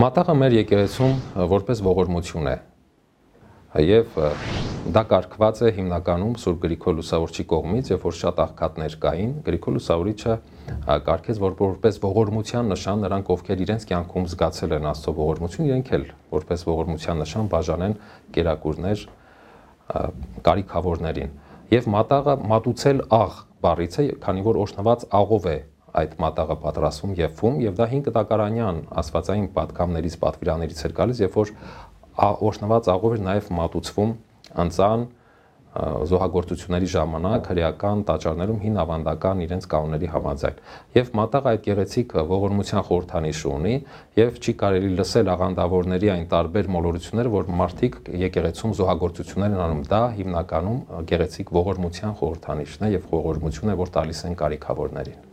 Մատաղը մեր եկեղեցում որպես ողորմություն է եւ դա կարգված է հիմնականում Սուրբ Գրիգոր Լուսավորչի կողմից, երբ որ շատ աղքատներ կային, Գրիգոր Լուսավորիչը կարգեց որ որպես ողորմության նշան նրանք ովքեր իրենց կյանքում զգացել են Աստծո ողորմություն, իրենք էլ որպես ողորմության նշան բաժանեն կերակուրներ կարիքավորներին։ Եվ մատաղը մատուցել աղ բառից է, քանի որ օշնված աղով է այդ մատաղը պատրաստվում եւ ֆում եւ դա 5 տակարանյան աստվածային պատգամներից պատվիրաներից էր գալիս, երբ որ օշնված աղով էր նաեւ մատուցվում անցան զոհագործությունների ժամանակ հրեական տաճարներում հին ավանդական իրենց կանոնների համաձայն։ Եվ մատաղ այդ գեղեցիկ ողորմության խորհրդանիշ ունի եւ չի կարելի լսել աղանդավորների այն տարբեր մոլորությունները, որ մարդիկ եկեղեցում զոհագործություններ են անում։ Դա հիմնականում գեղեցիկ ողորմության խորհրդանիշն է եւ ողորմություն է, որ տալիս են կարիքավորներին։